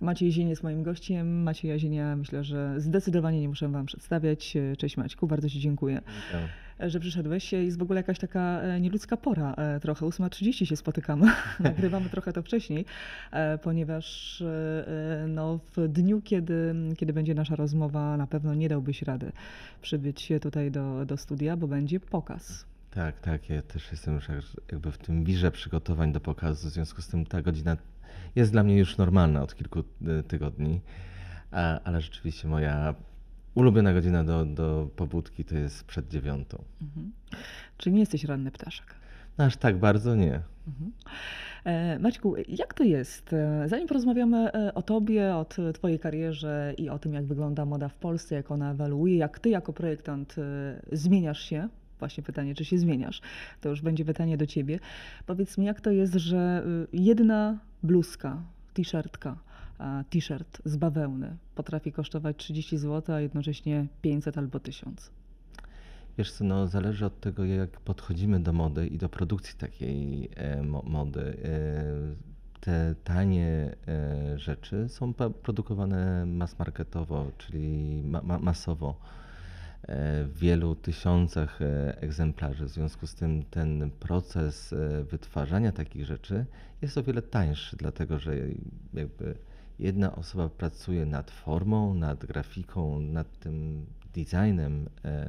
Maciej Zień jest moim gościem. Maciej Jazienia myślę, że zdecydowanie nie muszę wam przedstawiać. Cześć Maćku, bardzo ci dziękuję, że przyszedłeś. Jest w ogóle jakaś taka e, nieludzka pora e, trochę. 8.30 się spotykamy. Nagrywamy trochę to wcześniej, e, ponieważ no, w dniu, kiedy, kiedy będzie nasza rozmowa, na pewno nie dałbyś rady przybyć tutaj do, do studia, bo będzie pokaz. Tak, tak, ja też jestem już jak- jakby w tym wirze przygotowań do pokazu, w związku z tym ta godzina jest dla mnie już normalna od kilku y, tygodni, ale rzeczywiście moja ulubiona godzina do, do pobudki to jest przed dziewiątą. Mhm. Czyli nie jesteś ranny ptaszek. No aż tak bardzo nie. Mhm. E, Maćku, jak to jest? E, Zanim porozmawiamy e, o tobie, o twojej karierze i o tym, jak wygląda moda w Polsce, jak ona ewoluuje, jak ty jako projektant e, zmieniasz się, właśnie pytanie, czy się zmieniasz, to już będzie pytanie do ciebie. Powiedz mi, jak to jest, że y, jedna bluzka, t-shirtka, t-shirt z bawełny potrafi kosztować 30 zł, a jednocześnie 500 albo 1000? Wiesz co, no zależy od tego, jak podchodzimy do mody i do produkcji takiej e, mo- mody. E, te tanie e, rzeczy są produkowane mass marketowo, czyli ma- ma- masowo w wielu tysiącach e, egzemplarzy. W związku z tym ten proces e, wytwarzania takich rzeczy jest o wiele tańszy, dlatego że jakby jedna osoba pracuje nad formą, nad grafiką, nad tym designem e,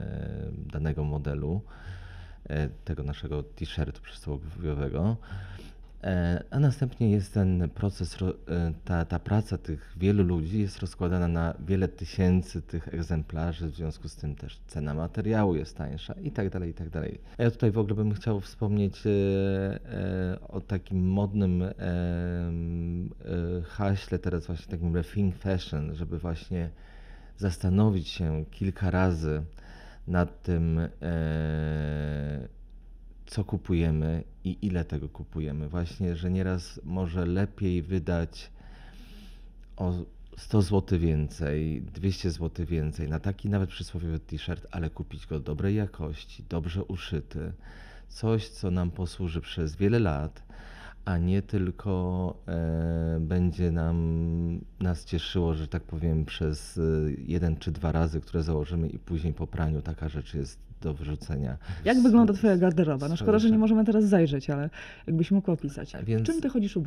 danego modelu, e, tego naszego t-shirtu przysłowiowego. E, A następnie jest ten proces, ro- e, ta, ta praca tych wielu ludzi jest rozkładana na wiele tysięcy tych egzemplarzy, w związku z tym też cena materiału jest tańsza i tak dalej, i tak dalej. Ja tutaj w ogóle bym chciał wspomnieć e, o takim modnym haśle, teraz właśnie takim rethink fashion, żeby właśnie zastanowić się kilka razy nad tym, co kupujemy i ile tego kupujemy. Właśnie, że nieraz może lepiej wydać o 100 zł więcej, 200 zł więcej na taki nawet przysłowiowy t-shirt, ale kupić go dobrej jakości, dobrze uszyty, coś, co nam posłuży przez wiele lat, a nie tylko e, będzie nam nas cieszyło, że tak powiem, przez e, jeden czy dwa razy, które założymy i później po praniu taka rzecz jest do wyrzucenia. Jak wygląda twoja garderoba? No szkoda, że nie możemy teraz zajrzeć, ale jakbyś mógł opisać. Więc- czym ty chodzisz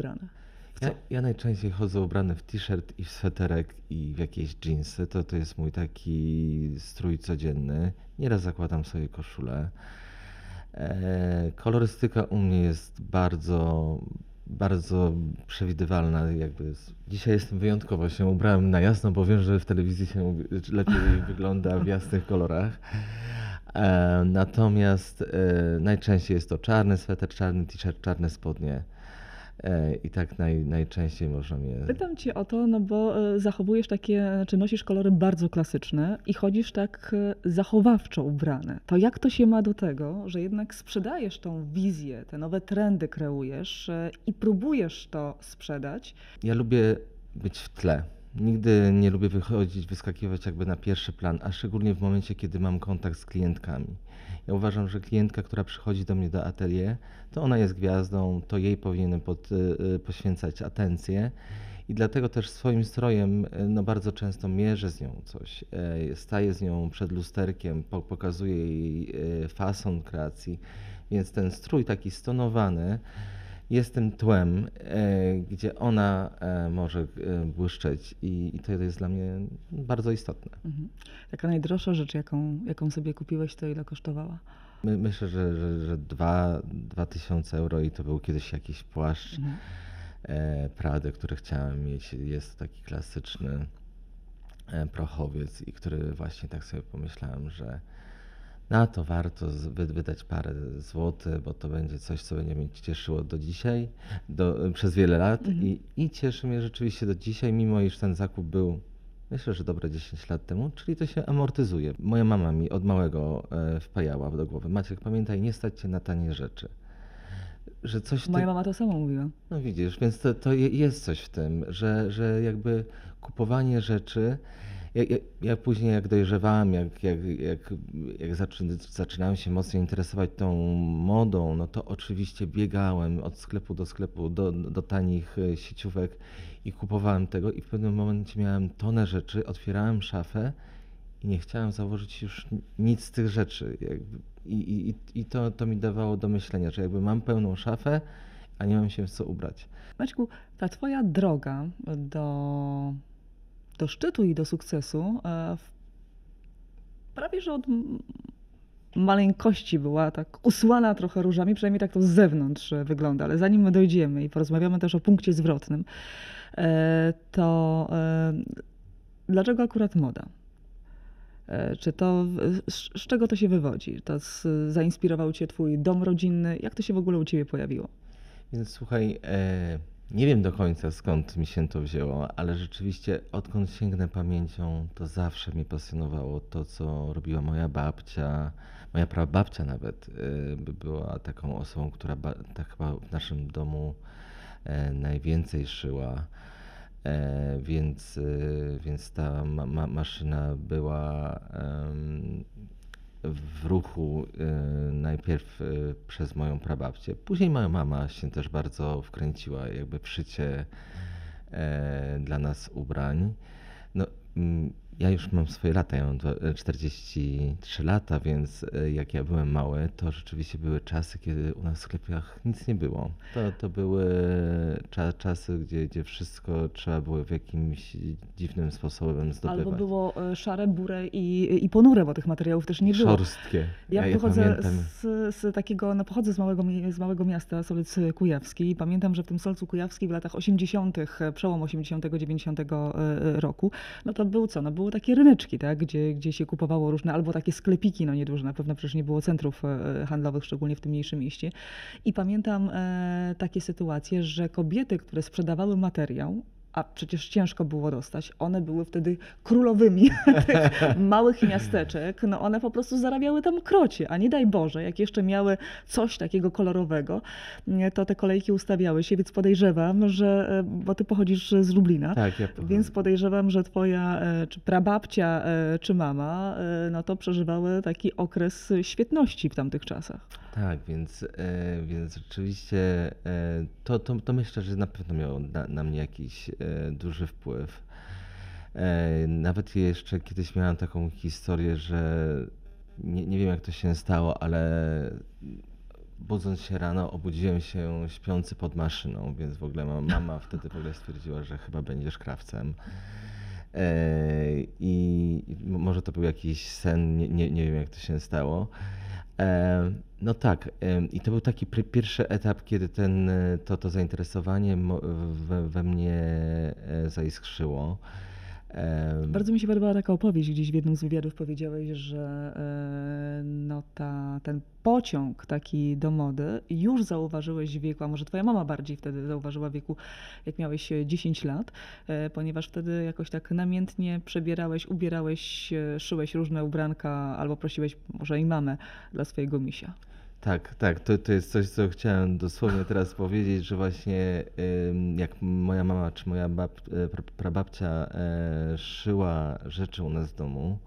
co? Ja, ja najczęściej chodzę ubrany w t-shirt i w sweterek i w jakieś dżinsy. To, to jest mój taki strój codzienny. Nieraz zakładam sobie koszulę. E, kolorystyka u mnie jest bardzo, bardzo przewidywalna. Jakby dzisiaj jestem wyjątkowo się ubrałem na jasno, bo wiem, że w telewizji się lepiej wygląda w jasnych kolorach. E, natomiast e, najczęściej jest to czarny sweter, czarny t-shirt, czarne spodnie. E, I tak naj, najczęściej można mnie. Pytam cię o to, no bo e, zachowujesz takie, czy nosisz kolory bardzo klasyczne i chodzisz tak e, zachowawczo ubrane. To jak to się ma do tego, że jednak sprzedajesz tą wizję, te nowe trendy kreujesz i próbujesz to sprzedać? Ja lubię być w tle. Nigdy nie lubię wychodzić, wyskakiwać jakby na pierwszy plan, a szczególnie w momencie, kiedy mam kontakt z klientkami. Ja uważam, że klientka, która przychodzi do mnie do atelier, to ona jest gwiazdą, to jej powinienem pod, y, y, poświęcać atencję. I dlatego też swoim strojem y, no bardzo często mierzę z nią coś. Staję z nią przed lusterkiem, po, pokazuję jej fason kreacji. Więc ten strój taki stonowany jest tym tłem, e, gdzie ona e, może e, błyszczeć i, i to jest dla mnie bardzo istotne. Mhm. Taka najdroższa rzecz, jaką, jaką sobie kupiłeś, to ile kosztowała? My, myślę, że, że, że dwa, dwa tysiące euro i to był kiedyś jakiś płaszcz Mhm. Prady, który chciałem mieć. Jest to taki klasyczny prochowiec i który właśnie tak sobie pomyślałem, że na to warto wydać parę złotych, bo to będzie coś, co będzie mnie cieszyło do dzisiaj, do, przez wiele lat Mhm. I, i cieszy mnie rzeczywiście do dzisiaj, mimo iż ten zakup był myślę, że dobre 10 lat temu, czyli to się amortyzuje. Moja mama mi od małego e, wpajała do głowy, Maciek pamiętaj, nie stać się na tanie rzeczy. Że coś ty... Moja mama to samo mówiła. No widzisz, więc to, to je- jest coś w tym, że, że jakby kupowanie rzeczy Ja, ja, później jak dojrzewałem, jak, jak, jak, jak zaczyn, zaczynałem się mocno interesować tą modą, no to oczywiście biegałem od sklepu do sklepu, do, do tanich e, sieciówek i kupowałem tego i w pewnym momencie miałem tonę rzeczy, otwierałem szafę i nie chciałem założyć już nic z tych rzeczy. I i, i to, to mi dawało do myślenia, że jakby mam pełną szafę, a nie mam się w co ubrać. Maćku, ta twoja droga do, do szczytu i do sukcesu e, prawie że od maleńkości była tak usłana trochę różami, przynajmniej tak to z zewnątrz e, wygląda, ale zanim my dojdziemy i porozmawiamy też o punkcie zwrotnym, e, to dlaczego akurat moda? Czy to, z, czego to się wywodzi? To zainspirował cię twój dom rodzinny? Jak to się w ogóle u ciebie pojawiło? Więc słuchaj, nie wiem do końca skąd mi się to wzięło, ale rzeczywiście odkąd sięgnę pamięcią, to zawsze mnie pasjonowało to, co robiła moja babcia. Moja prababcia nawet by była taką osobą, która tak chyba w naszym domu e, najwięcej szyła. E, więc, e, więc ta ma, ma, maszyna była w ruchu e, najpierw e, przez moją prababcię. Później moja mama się też bardzo wkręciła jakby w szycie e, dla nas ubrań. No, mm, ja już mam swoje lata, ja mam dwa- e, 43 lata, więc e, jak ja byłem mały, to rzeczywiście były czasy, kiedy u nas w sklepach nic nie było. To, to były cza, czasy, gdzie, gdzie wszystko trzeba było w jakimś dziwnym sposobem zdobywać. Albo było e, szare, burę i, i ponure, bo tych materiałów też nie było. Szorstkie. Ja, je pochodzę z, z takiego, no pochodzę z małego, z małego miasta, Solec Kujawski i pamiętam, że w tym Solcu Kujawski w latach 80., e, przełom 80-90 e, roku, no to był co, no były takie ryneczki, tak, gdzie, gdzie się kupowało różne, albo takie sklepiki, no nieduże, na pewno przecież nie było centrów e, handlowych, szczególnie w tym mniejszym mieście. I pamiętam e, takie sytuacje, że kobiety, które sprzedawały materiał, a przecież ciężko było dostać, one były wtedy królowymi tych małych miasteczek, no one po prostu zarabiały tam krocie, a nie daj Boże, jak jeszcze miały coś takiego kolorowego, to te kolejki ustawiały się, więc podejrzewam, że, e, bo ty pochodzisz z Lublina, Tak, ja więc podejrzewam, że twoja e, czy prababcia, e, czy mama, no to przeżywały taki okres świetności w tamtych czasach. Tak, więc, więc rzeczywiście to, to, to myślę, że na pewno miało na, na mnie jakiś duży wpływ. E, nawet jeszcze kiedyś miałem taką historię, że nie, nie wiem jak to się stało, ale budząc się rano obudziłem się śpiący pod maszyną, więc w ogóle ma- mama wtedy w ogóle stwierdziła, że chyba będziesz krawcem. E, I może to był jakiś sen, nie, nie, nie wiem jak to się stało. E, No tak, i to był taki pierwszy etap, kiedy ten, e, to, to zainteresowanie we mnie e, zaiskrzyło. Bardzo mi się podobała taka opowieść, gdzieś w jednym z wywiadów powiedziałeś, że e, no ta, ten pociąg taki do mody już zauważyłeś w wieku, a może twoja mama bardziej wtedy zauważyła w wieku, jak miałeś e, 10 lat, e, ponieważ wtedy jakoś tak namiętnie przebierałeś, ubierałeś, e, szyłeś różne ubranka albo prosiłeś może i mamę dla swojego misia. Tak, tak, to, to jest coś, co chciałem dosłownie teraz powiedzieć, że właśnie jak moja mama czy moja bab, e, pra- prababcia e, szyła rzeczy u nas w domu,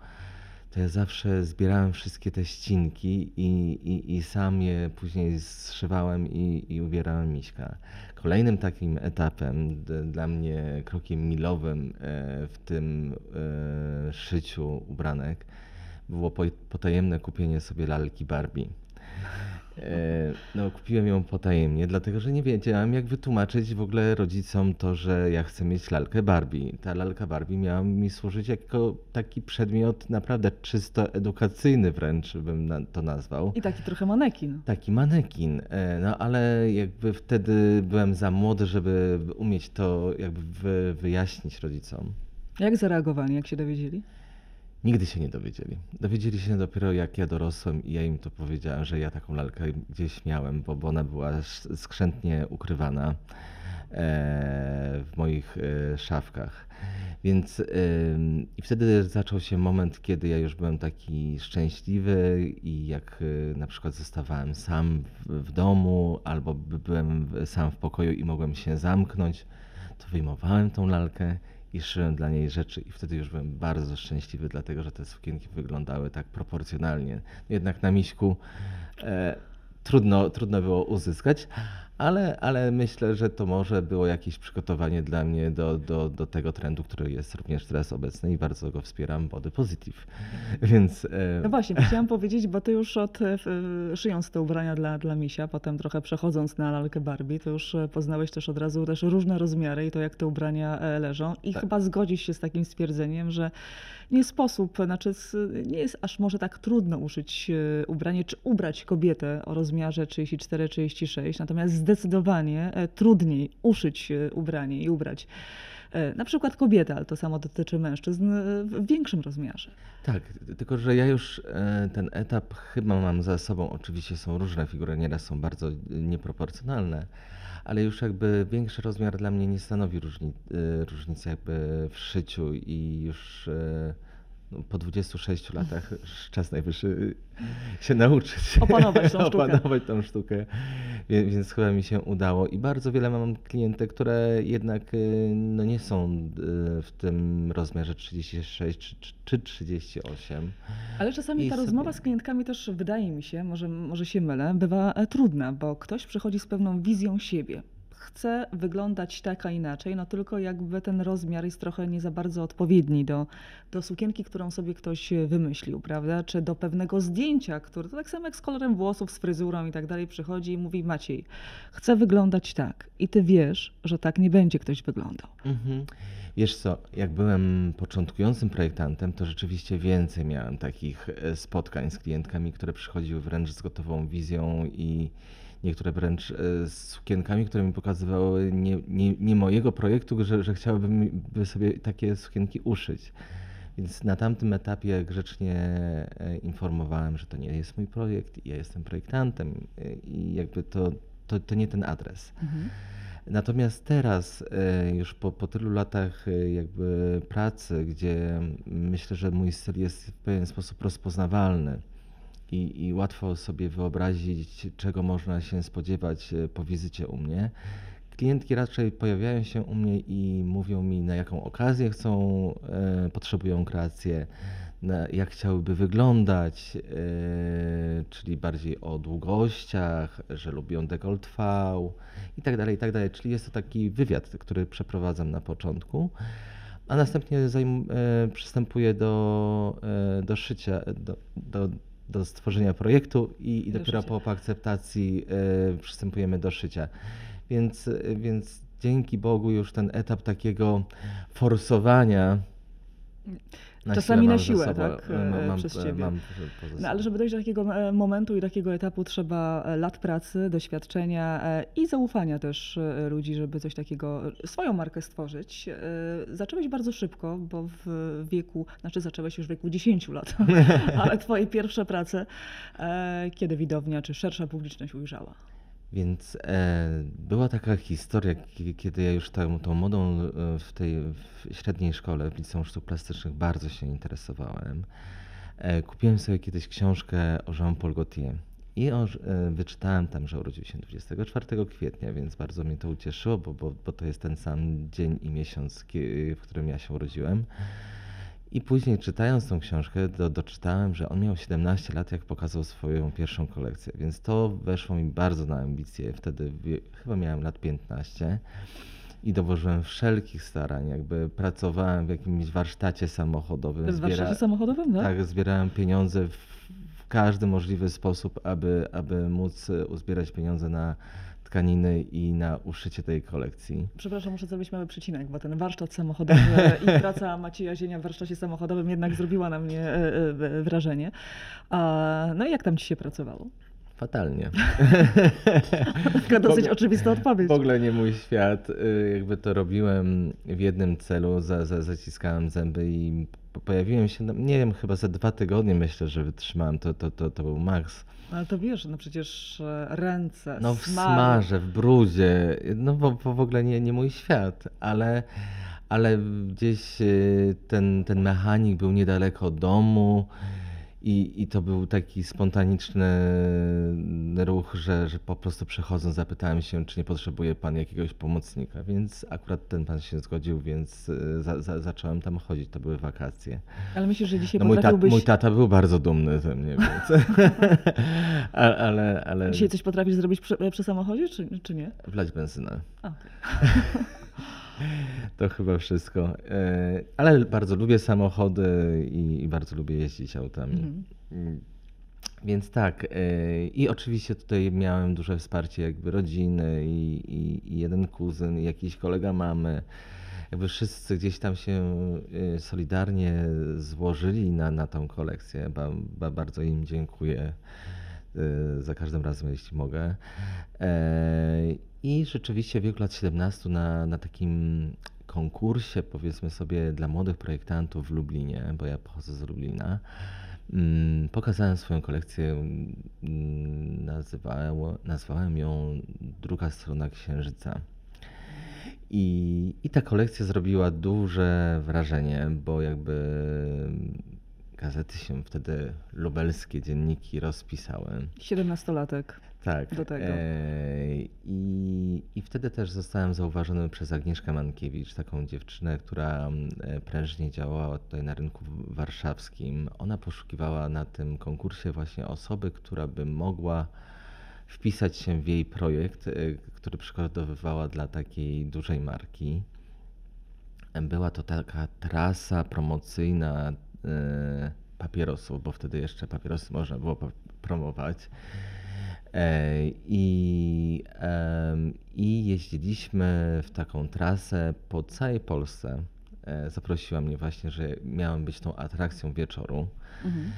to ja zawsze zbierałem wszystkie te ścinki i, i, i sam je później zszywałem i, i ubierałem miśka. Kolejnym takim etapem, dla mnie krokiem milowym e, w tym szyciu ubranek było po- potajemne kupienie sobie lalki Barbie. E, No, kupiłem ją potajemnie, dlatego że nie wiedziałem, jak wytłumaczyć w ogóle rodzicom to, że ja chcę mieć lalkę Barbie. Ta lalka Barbie miała mi służyć jako taki przedmiot naprawdę czysto edukacyjny wręcz bym to nazwał. I taki trochę manekin. Taki manekin, e, no ale jakby wtedy byłem za młody, żeby umieć to jakby wy, wyjaśnić rodzicom. Jak zareagowali, jak się dowiedzieli? Nigdy się nie dowiedzieli. Dowiedzieli się dopiero jak ja dorosłem i ja im to powiedziałem, że ja taką lalkę gdzieś miałem, bo, bo ona była skrzętnie ukrywana e, w moich e, szafkach. Więc i wtedy zaczął się moment, kiedy ja już byłem taki szczęśliwy i jak y, na przykład zostawałem sam w, domu albo by- byłem sam w pokoju i mogłem się zamknąć, to wyjmowałem tą lalkę i szyłem dla niej rzeczy i wtedy już byłem bardzo szczęśliwy, dlatego że te sukienki wyglądały tak proporcjonalnie. Jednak na miśku e, trudno, trudno było uzyskać, ale, ale myślę, że to może było jakieś przygotowanie dla mnie do, do, do tego trendu, który jest również teraz obecny i bardzo go wspieram, body positive. Więc e, No właśnie, chciałam powiedzieć, bo ty już od, e, szyjąc te ubrania dla, dla misia, potem trochę przechodząc na lalkę Barbie, to już e, poznałeś też od razu też różne rozmiary i to, jak te ubrania leżą. I Tak. chyba zgodzisz się z takim stwierdzeniem, że nie sposób, znaczy nie jest aż może tak trudno uszyć ubranie, czy ubrać kobietę o rozmiarze 34-36, natomiast zdecydowanie e, trudniej uszyć ubranie i ubrać e, na przykład kobietę, ale to samo dotyczy mężczyzn e, w większym rozmiarze. Tak, tylko że ja już ten etap chyba mam za sobą. Oczywiście są różne figury, nieraz są bardzo nieproporcjonalne, ale już jakby większy rozmiar dla mnie nie stanowi różni, e, różnicy jakby w szyciu i już no, po 26 latach czas najwyższy się nauczyć. Opanować tą sztukę. Opanować tą sztukę. Więc chyba mi się udało i bardzo wiele mam klientek, które jednak y, no, nie są y, w tym rozmiarze 36 czy, czy- czy 38. Ale czasami I ta sobie- rozmowa z klientkami też wydaje mi się, może, może się mylę, bywa e, trudna, bo ktoś przychodzi z pewną wizją siebie. Chce wyglądać tak, a inaczej, no tylko jakby ten rozmiar jest trochę nie za bardzo odpowiedni do, do sukienki, którą sobie ktoś e, wymyślił, prawda? Czy do pewnego zdjęcia, które to tak samo jak z kolorem włosów, z fryzurą i tak dalej, przychodzi i mówi Maciej, chcę wyglądać tak. I ty wiesz, że tak nie będzie ktoś wyglądał. Mhm. Wiesz co, jak byłem początkującym projektantem, to rzeczywiście więcej miałem takich e, spotkań z klientkami, które przychodziły wręcz z gotową wizją i niektóre wręcz e, z sukienkami, które mi pokazywały nie, nie, nie mojego projektu, że, że by sobie takie sukienki uszyć. Więc na tamtym etapie grzecznie e, informowałem, że to nie jest mój projekt, ja jestem projektantem e, i jakby to, to, to nie ten adres. Mhm. Natomiast teraz, już po, po tylu latach jakby pracy, gdzie myślę, że mój styl jest w pewien sposób rozpoznawalny i, i łatwo sobie wyobrazić, czego można się spodziewać e, po wizycie u mnie, klientki raczej pojawiają się u mnie i mówią mi, na jaką okazję chcą, e, potrzebują kreację, jak chciałyby wyglądać, e, czyli bardziej o długościach, że lubią dekolt V i tak dalej, i tak. Czyli jest to taki wywiad, który przeprowadzam na początku, a następnie zajm- e, przystępuję do, e, do szycia, do, do, do stworzenia projektu i, i Do dopiero szycia. po, akceptacji e, przystępujemy do szycia. Więc, e, więc dzięki Bogu już ten etap takiego forsowania na Czasami na siłę, sobą, tak, e, mam, przez e, ciebie. mam No, ale żeby dojść do takiego e, momentu i takiego etapu trzeba lat pracy, doświadczenia i zaufania też ludzi, żeby coś takiego, swoją markę stworzyć. Zacząłeś bardzo szybko, bo w wieku, znaczy zacząłeś już w wieku 10 lat, ale twoje pierwsze prace, kiedy widownia czy szersza publiczność ujrzała? Więc e, była taka historia, kie- kiedy ja już tą, tą modą e, w tej w średniej szkole, w Liceum Sztuk Plastycznych bardzo się interesowałem. E, kupiłem sobie kiedyś książkę o Jean-Paul Gaultier i o, e, wyczytałem tam, że urodził się 24 kwietnia, więc bardzo mnie to ucieszyło, bo, bo, bo to jest ten sam dzień i miesiąc, w którym ja się urodziłem. I później czytając tą książkę, do, doczytałem, że on miał 17 lat, jak pokazał swoją pierwszą kolekcję, więc to weszło mi bardzo na ambicje. Wtedy chyba miałem lat 15 i dołożyłem wszelkich starań, jakby pracowałem w jakimś warsztacie samochodowym. W warsztacie samochodowym, tak? tak, zbierałem pieniądze w, w każdy możliwy sposób, aby, aby móc e, uzbierać pieniądze na tkaniny i na uszycie tej kolekcji. Przepraszam, muszę zrobić mały przecinek, bo ten warsztat samochodowy i praca Macieja Zienia w warsztacie samochodowym jednak zrobiła na mnie e, e, wrażenie. A, No i jak tam ci się pracowało? Fatalnie. Taka dosyć oczywista odpowiedź. W ogóle nie mój świat. y, Jakby to robiłem w jednym celu, za, za, zaciskałem zęby i pojawiłem się, no, nie wiem, chyba za dwa tygodnie myślę, że wytrzymałem. To, to, to, to był maks. Ale to wiesz, no przecież e, ręce, No w smar. smarze, w brudzie, no bo, bo w ogóle nie, nie mój świat, ale, ale gdzieś y, ten, ten mechanik był niedaleko domu I, I to był taki spontaniczny ruch, że, że po prostu przechodząc zapytałem się, czy nie potrzebuje pan jakiegoś pomocnika, więc akurat ten pan się zgodził, więc e, za, za, zacząłem tam chodzić. To były wakacje. Ale myślisz, że dzisiaj No mój, ta, potrafiłbyś... mój tata był bardzo dumny ze mnie, więc. ale, ale, ale Dzisiaj coś potrafisz zrobić przy, przy samochodzie, czy, czy nie? wlać benzynę. To chyba wszystko. E, Ale bardzo lubię samochody i, bardzo lubię jeździć autami. Mhm. Mm, Więc tak. e, I oczywiście tutaj miałem duże wsparcie jakby rodziny i, i, i jeden kuzyn, i jakiś kolega mamy. Jakby wszyscy gdzieś tam się e, solidarnie złożyli na, na tą kolekcję. Ba, ba, bardzo im dziękuję za każdym razem, jeśli mogę. E, I rzeczywiście w wieku lat 17 na, na takim konkursie, powiedzmy sobie, dla młodych projektantów w Lublinie, bo ja pochodzę z Lublina, mm, pokazałem swoją kolekcję, mm, nazwałem ją Druga strona Księżyca. I, I ta kolekcja zrobiła duże wrażenie, bo jakby gazety się wtedy, lubelskie dzienniki rozpisały. 17-latek. Tak. do tego. E, i, I wtedy też zostałem zauważony przez Agnieszkę Mankiewicz, taką dziewczynę, która mm, e, prężnie działała tutaj na rynku warszawskim. Ona poszukiwała na tym konkursie właśnie osoby, która by mogła wpisać się w jej projekt, e, który przygotowywała dla takiej dużej marki. Była to taka trasa promocyjna papierosów, bo wtedy jeszcze papierosy można było promować. E, I, I jeździliśmy w taką trasę po całej Polsce. E, Zaprosiła mnie właśnie, że miałem być tą atrakcją wieczoru. Mhm.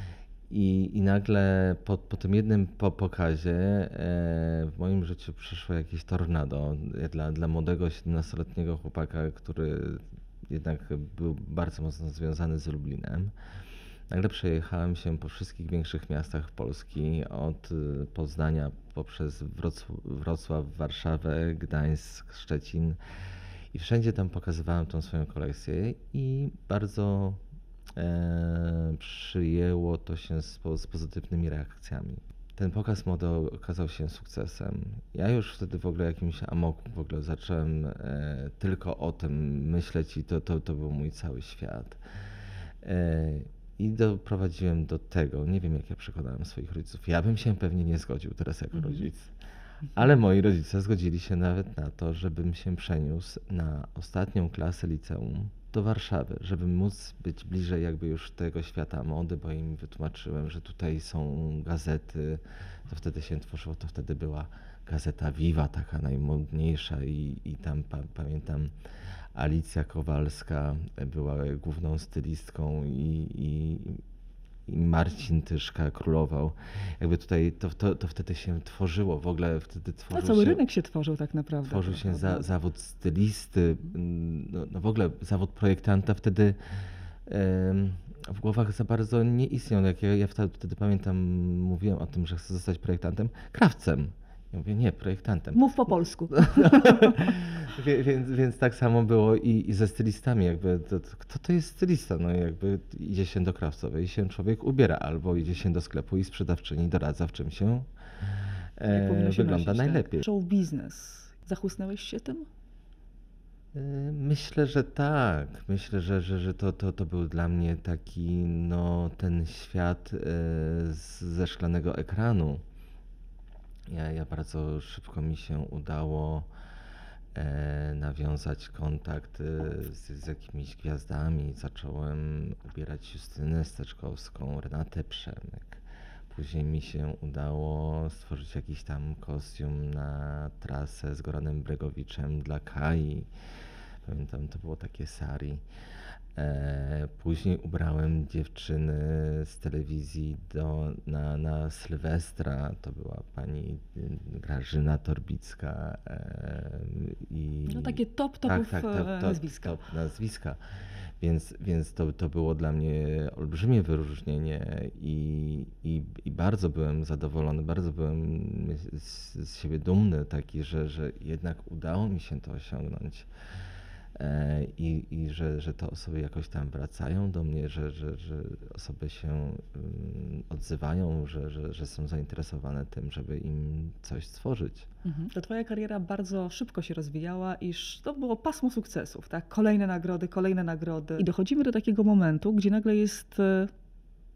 I, I nagle po, po tym jednym po pokazie e, w moim życiu przyszło jakieś tornado e, dla, dla młodego 17-letniego chłopaka, który jednak był bardzo mocno związany z Lublinem. Nagle przejechałem się po wszystkich większych miastach Polski, od y, Poznania poprzez Wrocław, Warszawę, Gdańsk, Szczecin. I wszędzie tam pokazywałem tą swoją kolekcję i bardzo e, przyjęło to się z, z pozytywnymi reakcjami. Ten pokaz mody okazał się sukcesem. Ja już wtedy w ogóle jakimś amoku w ogóle zacząłem e, tylko o tym myśleć i to, to, to był mój cały świat. E, I doprowadziłem do tego, nie wiem jak ja przekonałem swoich rodziców. Ja bym się pewnie nie zgodził teraz jako Mhm. rodzic. Ale moi rodzice zgodzili się nawet na to, żebym się przeniósł na ostatnią klasę liceum do Warszawy, żeby móc być bliżej jakby już tego świata mody, bo im wytłumaczyłem, że tutaj są gazety, to wtedy się tworzyło, to wtedy była gazeta Viva, taka najmodniejsza i, i tam pa, pamiętam Alicja Kowalska była główną stylistką i, i, i Marcin Tyszka królował. Jakby tutaj to, to, to wtedy się tworzyło, w ogóle wtedy No, tworzył cały się, rynek się tworzył tak naprawdę. tworzył się za, zawód stylisty, no, no w ogóle zawód projektanta wtedy w głowach za bardzo nie istniał. Jak ja, ja wtedy pamiętam, mówiłem o tym, że chcę zostać projektantem, krawcem. Ja mówię, nie, projektantem. Mów po polsku. Więc, więc tak samo było i, i ze stylistami. Jakby to, to, kto to jest stylista? No jakby idzie się do krawcowej i się człowiek ubiera, albo idzie się do sklepu i sprzedawczyni doradza, w czym się e, się wygląda nosić, najlepiej. Tak. Show biznes. Zachłysnęłeś się tym? E, Myślę, że tak. Myślę, że, że, że to, to, to był dla mnie taki, no, ten świat e, z, ze szklanego ekranu. Ja, ja bardzo szybko mi się udało e, nawiązać kontakt e, z, z jakimiś gwiazdami. Zacząłem ubierać Justynę Steczkowską, Renatę Przemek. Później mi się udało stworzyć jakiś tam kostium na trasę z Goranem Bregowiczem dla Kai. Pamiętam, to było takie sari. E, później ubrałem dziewczyny z telewizji do, na, na Sylwestra. To była pani y, Grażyna Torbicka. E, i, No takie top topów e, nazwiska. Top nazwiska. Więc, więc to, to było dla mnie olbrzymie wyróżnienie i, i, i bardzo byłem zadowolony, bardzo byłem z, z siebie dumny taki, że, że jednak udało mi się to osiągnąć. E, i, i że, że te osoby jakoś tam wracają do mnie, że, że, że osoby się mm, odzywają, że, że, że są zainteresowane tym, żeby im coś stworzyć. Mhm. To twoja kariera bardzo szybko się rozwijała, iż to było pasmo sukcesów, tak? Kolejne nagrody, kolejne nagrody. I dochodzimy do takiego momentu, gdzie nagle jest e,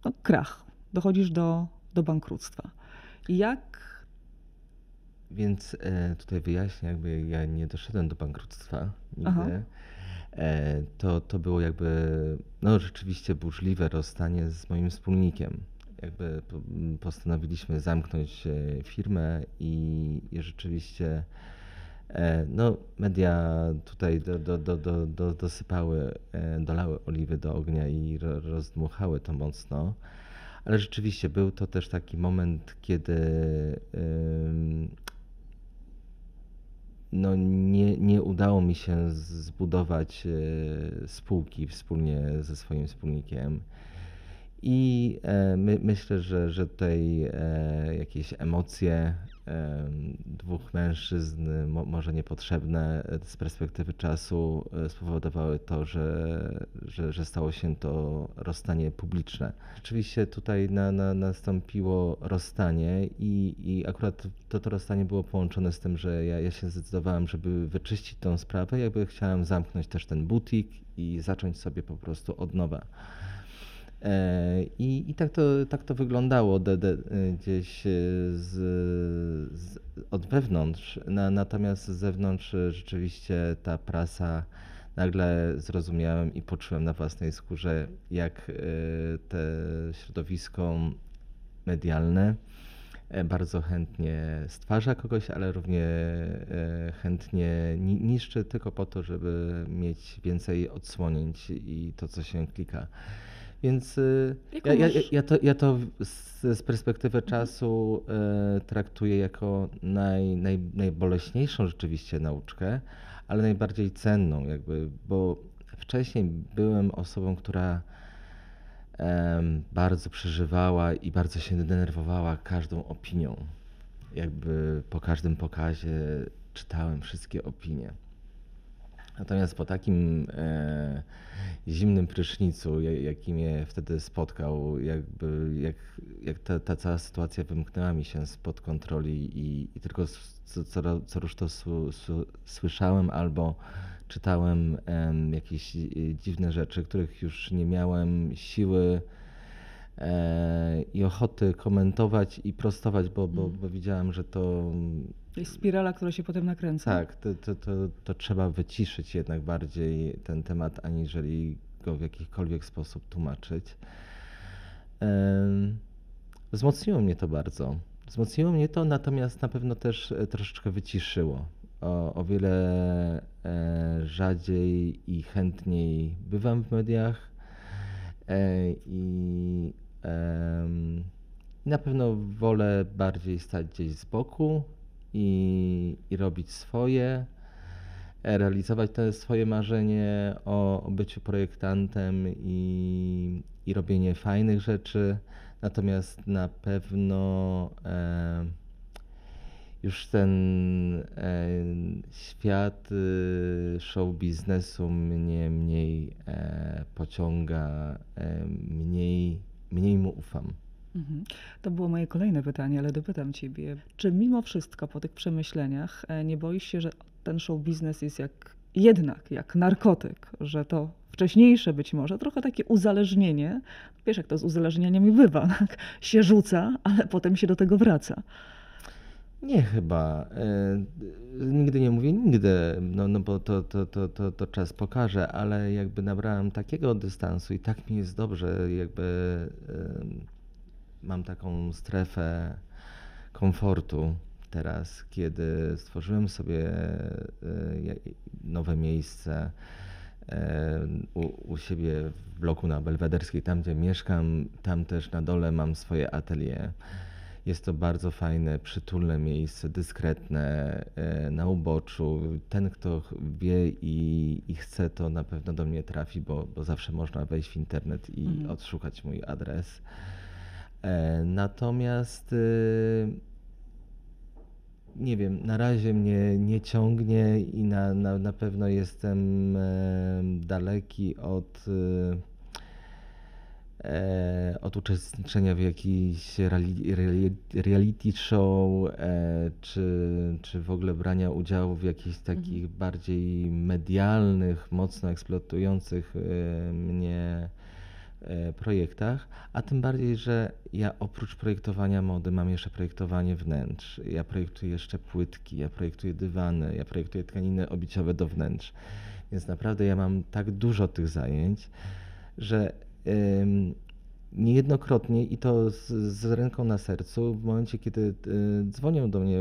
no, krach. Dochodzisz do, do bankructwa. Jak Więc e, tutaj wyjaśnię, jakby ja nie doszedłem do bankructwa Aha. nigdy. E, to, to było jakby, no rzeczywiście burzliwe rozstanie z moim wspólnikiem. Jakby po- postanowiliśmy zamknąć e, firmę i, i rzeczywiście e, no, media tutaj do, do, do, do, do, dosypały, e, dolały oliwy do ognia i ro, rozdmuchały to mocno. Ale rzeczywiście był to też taki moment, kiedy ym, no nie, nie udało mi się zbudować e, spółki wspólnie ze swoim wspólnikiem. I e, my, myślę, że, że tutaj e, jakieś emocje dwóch mężczyzn, mo, może niepotrzebne z perspektywy czasu, e, spowodowały to, że, że, że stało się to rozstanie publiczne. Rzeczywiście tutaj na, na, nastąpiło rozstanie i, i akurat to, to rozstanie było połączone z tym, że ja, ja się zdecydowałem, żeby wyczyścić tą sprawę, jakby chciałem zamknąć też ten butik i zacząć sobie po prostu od nowa. E, I, i tak, to, tak to wyglądało de, de, gdzieś e, z, z, od wewnątrz. Na, natomiast z zewnątrz e, rzeczywiście ta prasa nagle zrozumiałem i poczułem na własnej skórze, jak te środowisko medialne bardzo chętnie stwarza kogoś, ale równie chętnie ni- niszczy tylko po to, żeby mieć więcej odsłonięć i to, co się klika. Więc y, ja, ja, ja, to, ja to z, z perspektywy czasu e, traktuję jako naj, naj, najboleśniejszą rzeczywiście nauczkę, ale najbardziej cenną, jakby, bo wcześniej byłem osobą, która bardzo przeżywała i bardzo się denerwowała każdą opinią. Jakby po każdym pokazie czytałem wszystkie opinie. Natomiast po takim e, zimnym prysznicu, ja- jaki mnie wtedy spotkał, jakby jak, jak ta, ta cała sytuacja wymknęła mi się spod kontroli i, i tylko co, co, co to su, su, słyszałem albo czytałem em, jakieś e, dziwne rzeczy, których już nie miałem siły e, i ochoty komentować i prostować, bo, bo, bo widziałem, że to to jest spirala, która się potem nakręca? tak, to, to, to, to trzeba wyciszyć jednak bardziej ten temat, aniżeli go w jakikolwiek sposób tłumaczyć. Em, Wzmocniło mnie to bardzo. Wzmocniło mnie to, natomiast na pewno też e, troszeczkę wyciszyło. O, o wiele e, rzadziej i chętniej bywam w mediach e, i na pewno wolę bardziej stać gdzieś z boku i, i robić swoje, e, realizować te swoje marzenie o, o byciu projektantem i, i robienie fajnych rzeczy. Natomiast na pewno e, już ten e, świat y, show biznesu mnie mniej e, pociąga, e, mniej, mniej mu ufam. Mhm. To było moje kolejne pytanie, ale dopytam ciebie. Czy mimo wszystko po tych przemyśleniach e, nie boisz się, że ten show biznes jest jak jednak jak narkotyk, że to wcześniejsze być może trochę takie uzależnienie, wiesz jak to z uzależnieniami bywa, tak? się rzuca, ale potem się do tego wraca. Nie chyba. E, nigdy nie mówię nigdy, no, no bo to, to, to, to, to czas pokaże, ale jakby nabrałem takiego dystansu i tak mi jest dobrze, jakby mam taką strefę komfortu teraz, kiedy stworzyłem sobie e, nowe miejsce e, u, u siebie w bloku na Belwederskiej, tam gdzie mieszkam, tam też na dole mam swoje atelier. Jest to bardzo fajne, przytulne miejsce, dyskretne, e, na uboczu. Ten, kto wie i, i chce, to na pewno do mnie trafi, bo, bo zawsze można wejść w internet i Mhm. odszukać mój adres. E, Natomiast y, nie wiem, na razie mnie nie ciągnie i na, na, na pewno jestem e, daleki od, e, od uczestniczenia w jakiejś reali, reali, reality show, e, czy, czy w ogóle brania udziału w jakichś takich bardziej medialnych, mocno eksploatujących e, mnie e, projektach, a tym bardziej, że ja oprócz projektowania mody mam jeszcze projektowanie wnętrz. Ja projektuję jeszcze płytki, ja projektuję dywany, ja projektuję tkaniny obiciowe do wnętrz. Więc naprawdę ja mam tak dużo tych zajęć, że niejednokrotnie i to z, z ręką na sercu, w momencie kiedy y, dzwonią do mnie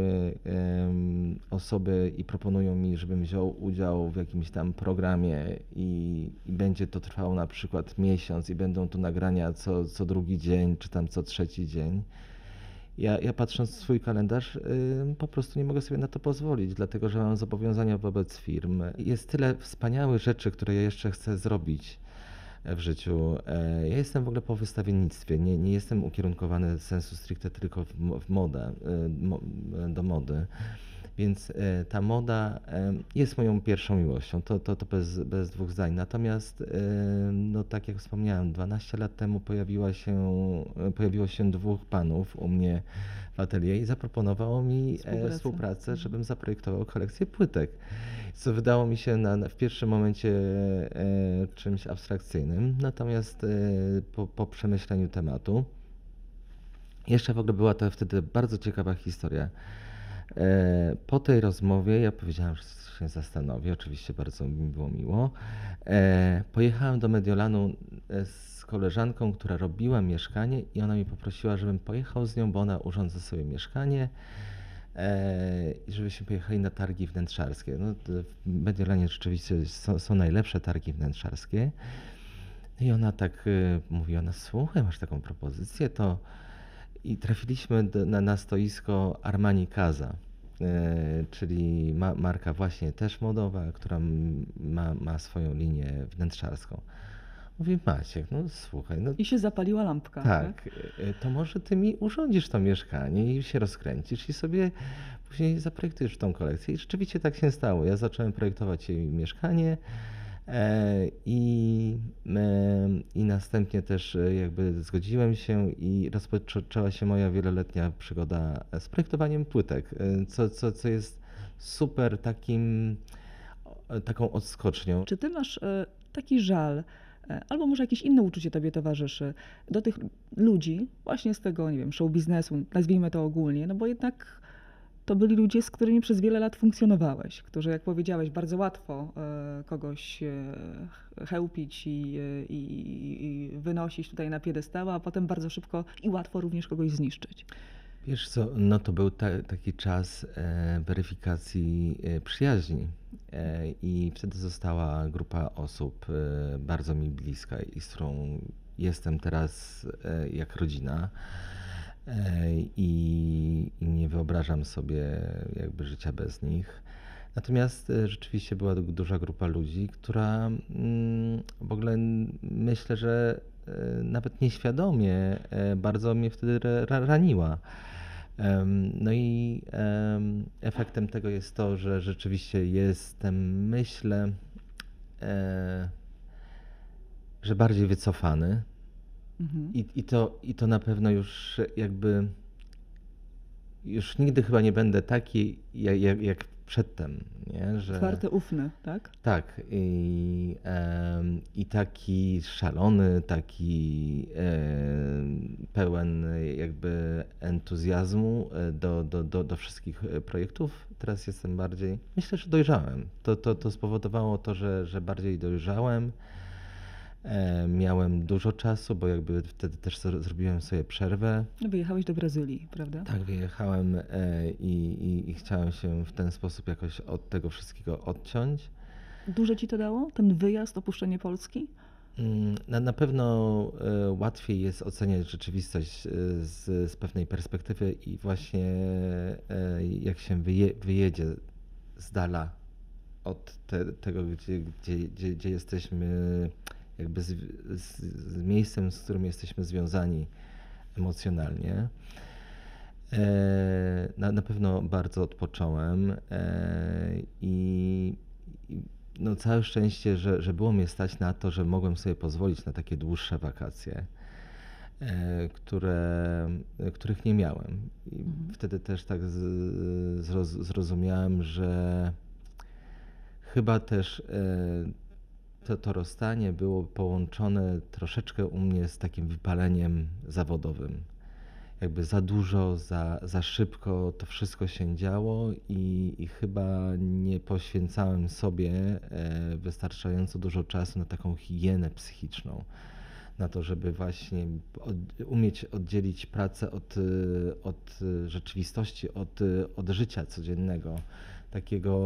osoby i proponują mi, żebym wziął udział w jakimś tam programie i, i będzie to trwało na przykład miesiąc i będą to nagrania co, co drugi dzień, czy tam co trzeci dzień. Ja, ja patrząc w swój kalendarz, y, po prostu nie mogę sobie na to pozwolić, dlatego że mam zobowiązania wobec firm. Jest tyle wspaniałych rzeczy, które ja jeszcze chcę zrobić w życiu. E, Ja jestem w ogóle po wystawiennictwie, nie, nie jestem ukierunkowany sensu stricte tylko w, mo- w modę, e, mo- do mody. Więc e, ta moda e, jest moją pierwszą miłością, to, to, to bez, bez dwóch zdań. Natomiast, e, no tak jak wspomniałem, 12 lat temu pojawiła się, e, pojawiło się dwóch panów u mnie atelier i zaproponowało mi e, Współpracę. współpracę, żebym zaprojektował kolekcję płytek. Co wydało mi się na, na, w pierwszym momencie e, czymś abstrakcyjnym, natomiast e, po, po przemyśleniu tematu, jeszcze w ogóle była to wtedy bardzo ciekawa historia. E, Po tej rozmowie ja powiedziałem, że się zastanowię, oczywiście bardzo mi było miło. E, Pojechałem do Mediolanu z koleżanką, która robiła mieszkanie i ona mi poprosiła, żebym pojechał z nią, bo ona urządza sobie mieszkanie e, i żebyśmy pojechali na targi wnętrzarskie. No, w Mediolanie rzeczywiście są, są najlepsze targi wnętrzarskie. I ona tak y, mówi, ona słuchaj, masz taką propozycję, to i trafiliśmy do, na, na stoisko Armani Casa, e, czyli ma, marka właśnie też modowa, która ma, ma swoją linię wnętrzarską. Mówi Maciek, no słuchaj, no I się zapaliła lampka. tak, e, to może ty mi urządzisz to mieszkanie i się rozkręcisz i sobie później zaprojektujesz tą kolekcję. I rzeczywiście tak się stało. Ja zacząłem projektować jej mieszkanie e, i, e, i następnie też e, jakby zgodziłem się i rozpoczęła się moja wieloletnia przygoda z projektowaniem płytek, e, co, co, co jest super takim, taką odskocznią. Czy ty masz e, taki żal, e, albo może jakieś inne uczucie tobie towarzyszy do tych ludzi, właśnie z tego, nie wiem, show biznesu, nazwijmy to ogólnie, no bo jednak to byli ludzie, z którymi przez wiele lat funkcjonowałeś, którzy, jak powiedziałeś, bardzo łatwo e, kogoś e, chełpić i, e, i, i wynosić tutaj na piedestała, a potem bardzo szybko i łatwo również kogoś zniszczyć. Wiesz co, no to był ta, taki czas e, weryfikacji e, przyjaźni e, i wtedy została grupa osób e, bardzo mi bliska i z którą jestem teraz e, jak rodzina e, i, i nie wyobrażam sobie jakby życia bez nich. Natomiast e, rzeczywiście była du- duża grupa ludzi, która mm, w ogóle myślę, że e, nawet nieświadomie e, bardzo mnie wtedy ra- raniła. No i em, efektem tego jest to, że rzeczywiście jestem, myślę, e, że bardziej wycofany. Mhm. I, i, to, I to na pewno już jakby już nigdy chyba nie będę taki jak, jak przedtem, nie? Że, Otwarty, ufny, tak? tak, i, em, i taki szalony, taki em, pełen jakby entuzjazmu e, do, do, do, do wszystkich e, projektów. Teraz jestem bardziej, myślę, że dojrzałem. To, to, to spowodowało to, że, że bardziej dojrzałem. E, Miałem dużo czasu, bo jakby wtedy też zro- zrobiłem sobie przerwę. No, Wyjechałeś do Brazylii, prawda? Tak, wyjechałem e, i, i, i chciałem się w ten sposób jakoś od tego wszystkiego odciąć. Dużo ci to dało, ten wyjazd, opuszczenie Polski? Mm, Na, na pewno e, łatwiej jest oceniać rzeczywistość z, z pewnej perspektywy i właśnie jak się wyje, wyjedzie z dala od te, tego, gdzie, gdzie, gdzie, gdzie jesteśmy, jakby z, z, z miejscem, z którym jesteśmy związani emocjonalnie. E, na, na pewno bardzo odpocząłem e, i, i no całe szczęście, że, że było mnie stać na to, że mogłem sobie pozwolić na takie dłuższe wakacje, e, które, których nie miałem. I Mhm. wtedy też tak zrozumiałem, że chyba też e, to, to rozstanie było połączone troszeczkę u mnie z takim wypaleniem zawodowym jakby za dużo, za, za szybko to wszystko się działo i, i chyba nie poświęcałem sobie e, wystarczająco dużo czasu na taką higienę psychiczną. Na to, żeby właśnie od, umieć oddzielić pracę od, e, od rzeczywistości, od, od życia codziennego, takiego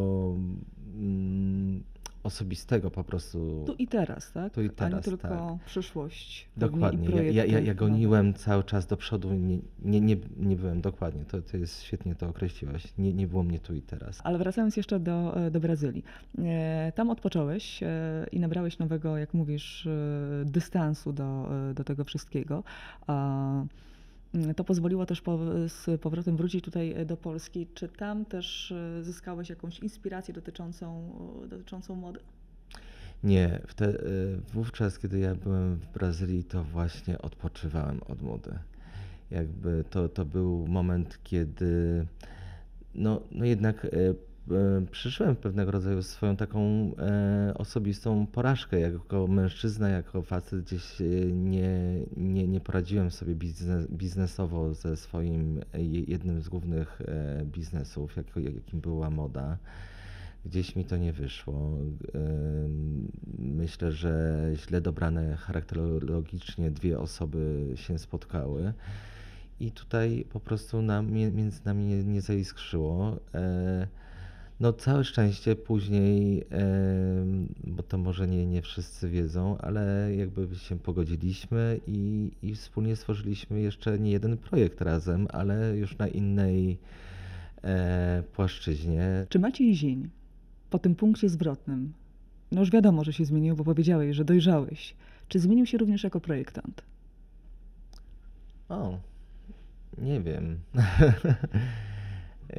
mm, osobistego po prostu. Tu i teraz, tak? Tu i A teraz, tylko tak. przyszłość. Dokładnie. Ja, ja, ja, projekty ja goniłem cały czas do przodu. Nie, nie, nie, nie byłem dokładnie. To, to jest świetnie to określiłaś. Nie, nie było mnie tu i teraz. Ale wracając jeszcze do, do Brazylii. E, Tam odpocząłeś e, i nabrałeś nowego, jak mówisz, e, dystansu do, e, do tego wszystkiego. Mm, to pozwoliło też po, z powrotem wrócić tutaj e, do Polski. Czy tam też e, zyskałeś jakąś inspirację dotyczącą, dotyczącą mody? Nie, wówczas, kiedy ja byłem w Brazylii, to właśnie odpoczywałem od mody. Jakby to, to był moment, kiedy no, no jednak e, e, przeżyłem pewnego rodzaju swoją taką e, osobistą porażkę. Jako mężczyzna, jako facet gdzieś e, nie, nie, nie poradziłem sobie biznes, biznesowo ze swoim jednym z głównych biznesów, jakim była moda. Gdzieś mi to nie wyszło. Myślę, że źle dobrane charakterologicznie dwie osoby się spotkały. I tutaj po prostu między nami nie, nie zaiskrzyło. No całe szczęście później, bo to może nie, nie wszyscy wiedzą, ale jakby się pogodziliśmy i, i wspólnie stworzyliśmy jeszcze nie jeden projekt razem, ale już na innej e, płaszczyźnie. Czy Maciej Zień po tym punkcie zwrotnym, no już wiadomo, że się zmienił, bo powiedziałeś, że dojrzałeś. Czy zmienił się również jako projektant? O, nie wiem.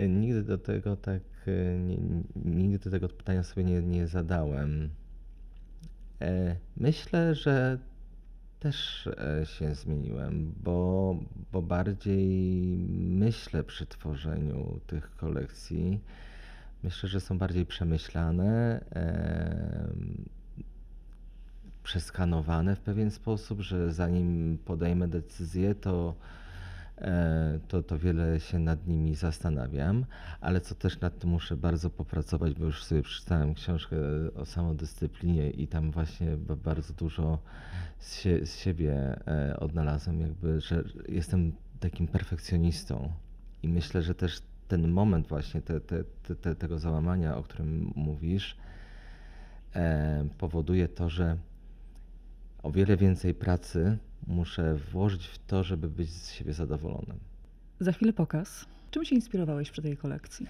Nigdy do tego tak, e, nie, nigdy tego pytania sobie nie, nie zadałem. E, Myślę, że też e, się zmieniłem, bo, bo bardziej myślę przy tworzeniu tych kolekcji. Myślę, że są bardziej przemyślane, em, przeskanowane w pewien sposób, że zanim podejmę decyzję, to, e, to, to wiele się nad nimi zastanawiam, ale co też nad tym muszę bardzo popracować, bo już sobie przeczytałem książkę o samodyscyplinie i tam właśnie ba- bardzo dużo z, sie, z siebie e, odnalazłem, jakby, że jestem takim perfekcjonistą. I myślę, że też ten moment właśnie te, te, te, te, tego załamania, o którym mówisz, e, powoduje to, że o wiele więcej pracy muszę włożyć w to, żeby być z siebie zadowolonym. Za chwilę pokaz. Czym się inspirowałeś przy tej kolekcji?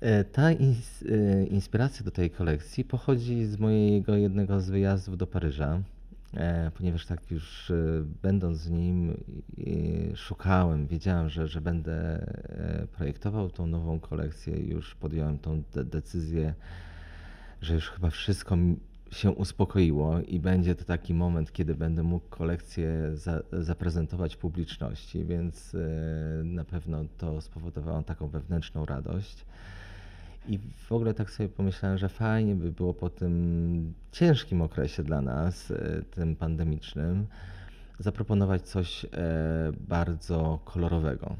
E, Ta ins e, inspiracja do tej kolekcji pochodzi z mojego jednego z wyjazdów do Paryża, e, ponieważ tak już będąc z nim szukałem, wiedziałem, że, że będę projektował tą nową kolekcję, już podjąłem tą de decyzję, że już chyba wszystko się uspokoiło i będzie to taki moment, kiedy będę mógł kolekcję za, zaprezentować publiczności, więc e, na pewno to spowodowało taką wewnętrzną radość. I w ogóle tak sobie pomyślałem, że fajnie by było po tym ciężkim okresie dla nas, e, tym pandemicznym, zaproponować coś e, bardzo kolorowego.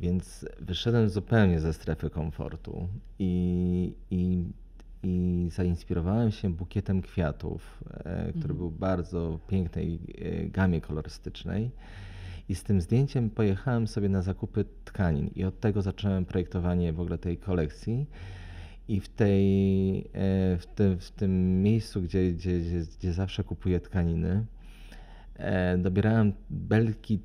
Więc wyszedłem zupełnie ze strefy komfortu i, i, i zainspirowałem się bukietem kwiatów, e, który Mhm. był bardzo pięknej e, gamie kolorystycznej. I z tym zdjęciem pojechałem sobie na zakupy tkanin i od tego zacząłem projektowanie w ogóle tej kolekcji. I w, tej, e, w, tym, w tym miejscu, gdzie, gdzie, gdzie, gdzie zawsze kupuję tkaniny, dobierałem belki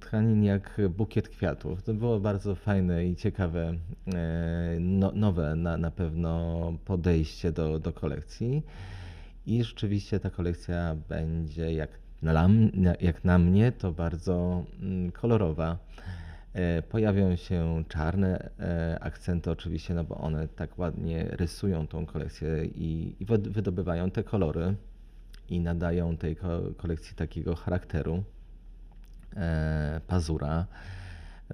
tkanin jak bukiet kwiatów. To było bardzo fajne i ciekawe, e, no, nowe na, na pewno podejście do, do kolekcji. I rzeczywiście ta kolekcja będzie jak na, jak na mnie to bardzo mm, kolorowa. E, Pojawią się czarne e, akcenty oczywiście, no bo one tak ładnie rysują tą kolekcję i, i wyd- wydobywają te kolory i nadają tej ko- kolekcji takiego charakteru e, pazura,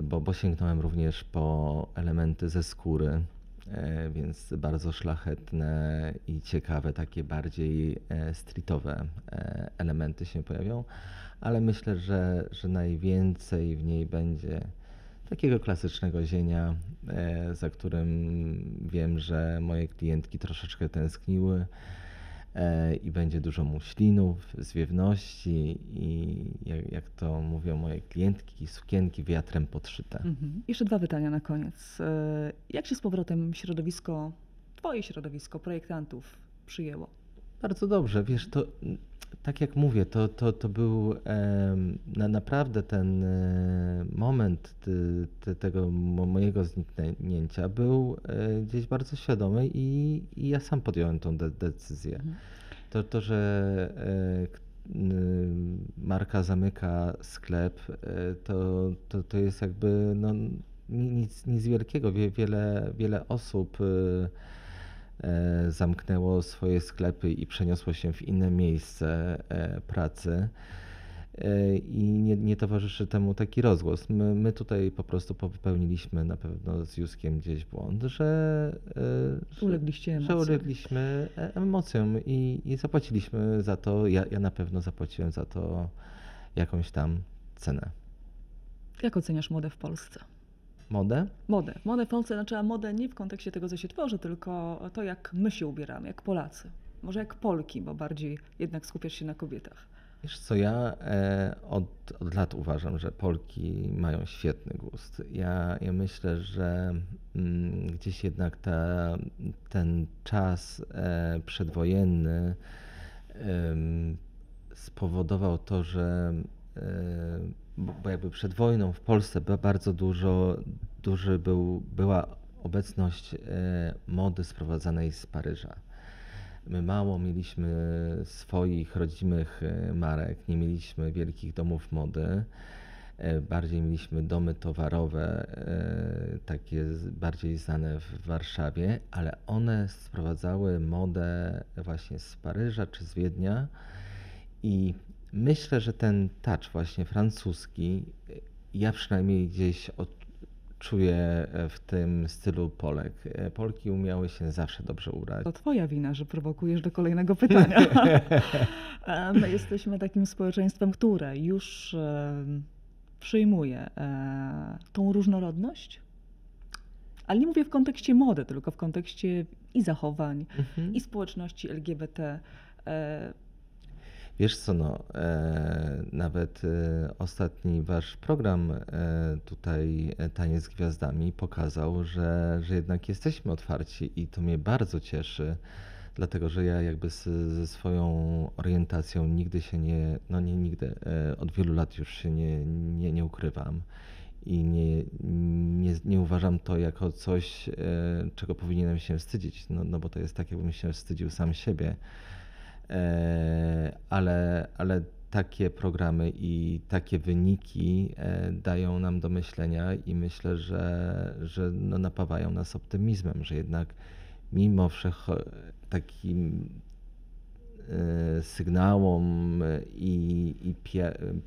bo, bo sięgnąłem również po elementy ze skóry, e, więc bardzo szlachetne i ciekawe, takie bardziej e, streetowe elementy się pojawią, ale myślę, że, że najwięcej w niej będzie takiego klasycznego zienia, za którym wiem, że moje klientki troszeczkę tęskniły i będzie dużo muślinów, zwiewności i jak, jak to mówią moje klientki, sukienki wiatrem podszyte. Mhm. Jeszcze dwa pytania na koniec. E, Jak się z powrotem środowisko, twoje środowisko projektantów przyjęło? Bardzo dobrze, wiesz, to tak jak mówię, to, to, to był em, na, naprawdę ten e, moment tego mo- mojego zniknięcia był e, gdzieś bardzo świadomy i, i ja sam podjąłem tą de decyzję. Mhm. To, to że e, marka zamyka sklep, e, to, to, to jest jakby no, ni- nic, nic wielkiego. Wie, wiele, wiele osób e, e, zamknęło swoje sklepy i przeniosło się w inne miejsce e, pracy. E, I nie, nie towarzyszy temu taki rozgłos. My, my tutaj po prostu popełniliśmy na pewno z Juskiem gdzieś błąd, że, e, że, Ulegliście że emocjom. ulegliśmy e, emocjom i, i zapłaciliśmy za to. Ja, ja na pewno zapłaciłem za to jakąś tam cenę. Jak oceniasz modę w Polsce? Modę? Modę. Modę w Polsce znaczy modę nie w kontekście tego, co się tworzy, tylko to, jak my się ubieramy, jak Polacy. Może jak Polki, bo bardziej jednak skupiasz się na kobietach. Wiesz co, ja e, od, od lat uważam, że Polki mają świetny gust. Ja, ja myślę, że mm, gdzieś jednak ta, ten czas e, przedwojenny spowodował to, że e, bo, jakby przed wojną w Polsce ba- bardzo dużo, duży był, była obecność e, mody sprowadzanej z Paryża. My mało mieliśmy swoich rodzimych e, marek, nie mieliśmy wielkich domów mody. E, Bardziej mieliśmy domy towarowe, takie bardziej znane w Warszawie, ale one sprowadzały modę właśnie z Paryża czy z Wiednia. I myślę, że ten touch właśnie francuski, ja przynajmniej gdzieś od, czuję e, w tym stylu Polek. E, Polki umiały się zawsze dobrze ubrać. To twoja wina, że prowokujesz do kolejnego pytania. E, My jesteśmy takim społeczeństwem, które już przyjmuje tą różnorodność, ale nie mówię w kontekście mody, tylko w kontekście i zachowań, Mhm. i społeczności LGBT. Wiesz co, no, e, nawet e, ostatni wasz program e, tutaj e, Taniec z Gwiazdami pokazał, że, że jednak jesteśmy otwarci i to mnie bardzo cieszy, dlatego że ja jakby z, ze swoją orientacją nigdy się nie, no nie nigdy, e, od wielu lat już się nie, nie, nie ukrywam i nie, nie, nie uważam to jako coś, e, czego powinienem się wstydzić, no, no bo to jest tak, jakbym się wstydził sam siebie. E, ale, ale takie programy i takie wyniki e, dają nam do myślenia i myślę, że, że no napawają nas optymizmem, że jednak mimo wszech takim e, sygnałom i, i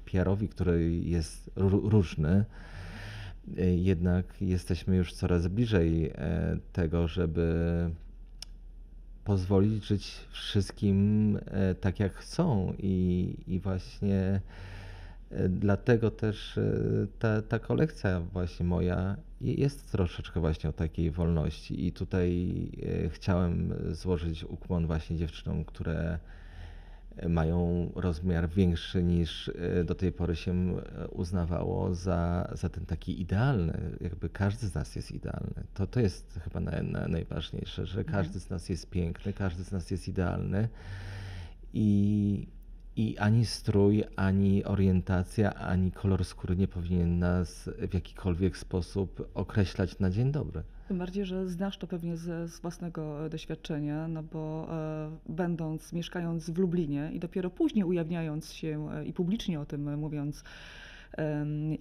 PR-owi, który jest ró- różny, jednak jesteśmy już coraz bliżej tego, żeby pozwolić żyć wszystkim e, tak, jak chcą. I, i właśnie e, dlatego też e, ta, ta kolekcja właśnie moja je- jest troszeczkę właśnie o takiej wolności. I tutaj chciałem złożyć ukłon właśnie dziewczynom, które mają rozmiar większy niż e, do tej pory się e, uznawało za, za ten taki idealny. Jakby każdy z nas jest idealny. To, to jest chyba na, na, najważniejsze, że każdy z nas jest piękny, każdy z nas jest idealny i, i ani strój, ani orientacja, ani kolor skóry nie powinien nas w jakikolwiek sposób określać na dzień dobry. Tym bardziej, że znasz to pewnie ze, z własnego doświadczenia, no bo e, będąc, mieszkając w Lublinie i dopiero później ujawniając się e, i publicznie o tym e, mówiąc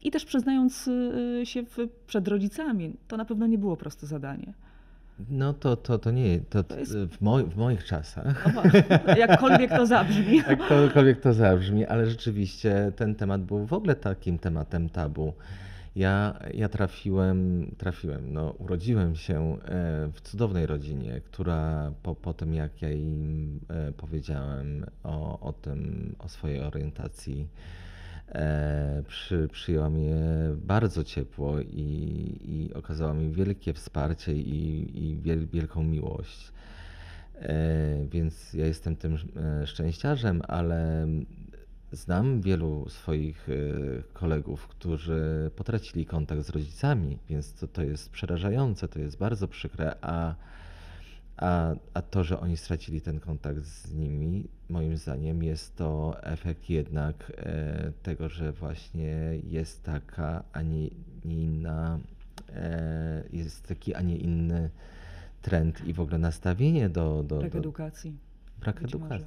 I też przyznając y, się w, przed rodzicami, to na pewno nie było proste zadanie. No to, to, to nie, to, To jest- w, moj, w moich czasach, No właśnie, jakkolwiek to zabrzmi. jakkolwiek to zabrzmi, ale rzeczywiście ten temat był w ogóle takim tematem tabu. Ja, ja trafiłem, trafiłem, no, urodziłem się e, w cudownej rodzinie, która po, po tym jak ja im e, powiedziałem o, o tym, o swojej orientacji, e, przy, przyjęła mnie bardzo ciepło i, i okazała mi wielkie wsparcie i, i wiel, wielką miłość. Więc ja jestem tym szczęściarzem, ale znam wielu swoich e, kolegów, którzy potracili kontakt z rodzicami, więc to, to jest przerażające, to jest bardzo przykre, a, a, a to, że oni stracili ten kontakt z nimi, moim zdaniem jest to efekt jednak e, tego, że właśnie jest taka, a nie, nie inna, e, jest taki, a nie inny trend i w ogóle nastawienie do, do, Brak do edukacji, brak być może.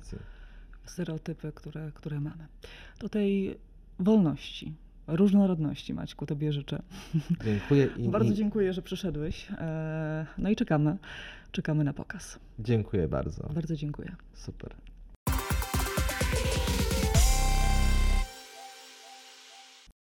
Stereotypy, które, które mamy. Do tej wolności, różnorodności, Maćku, tobie życzę. Dziękuję i, Bardzo dziękuję, że przyszedłeś. E, No i czekamy, czekamy na pokaz. dziękuję bardzo. Bardzo dziękuję. Super.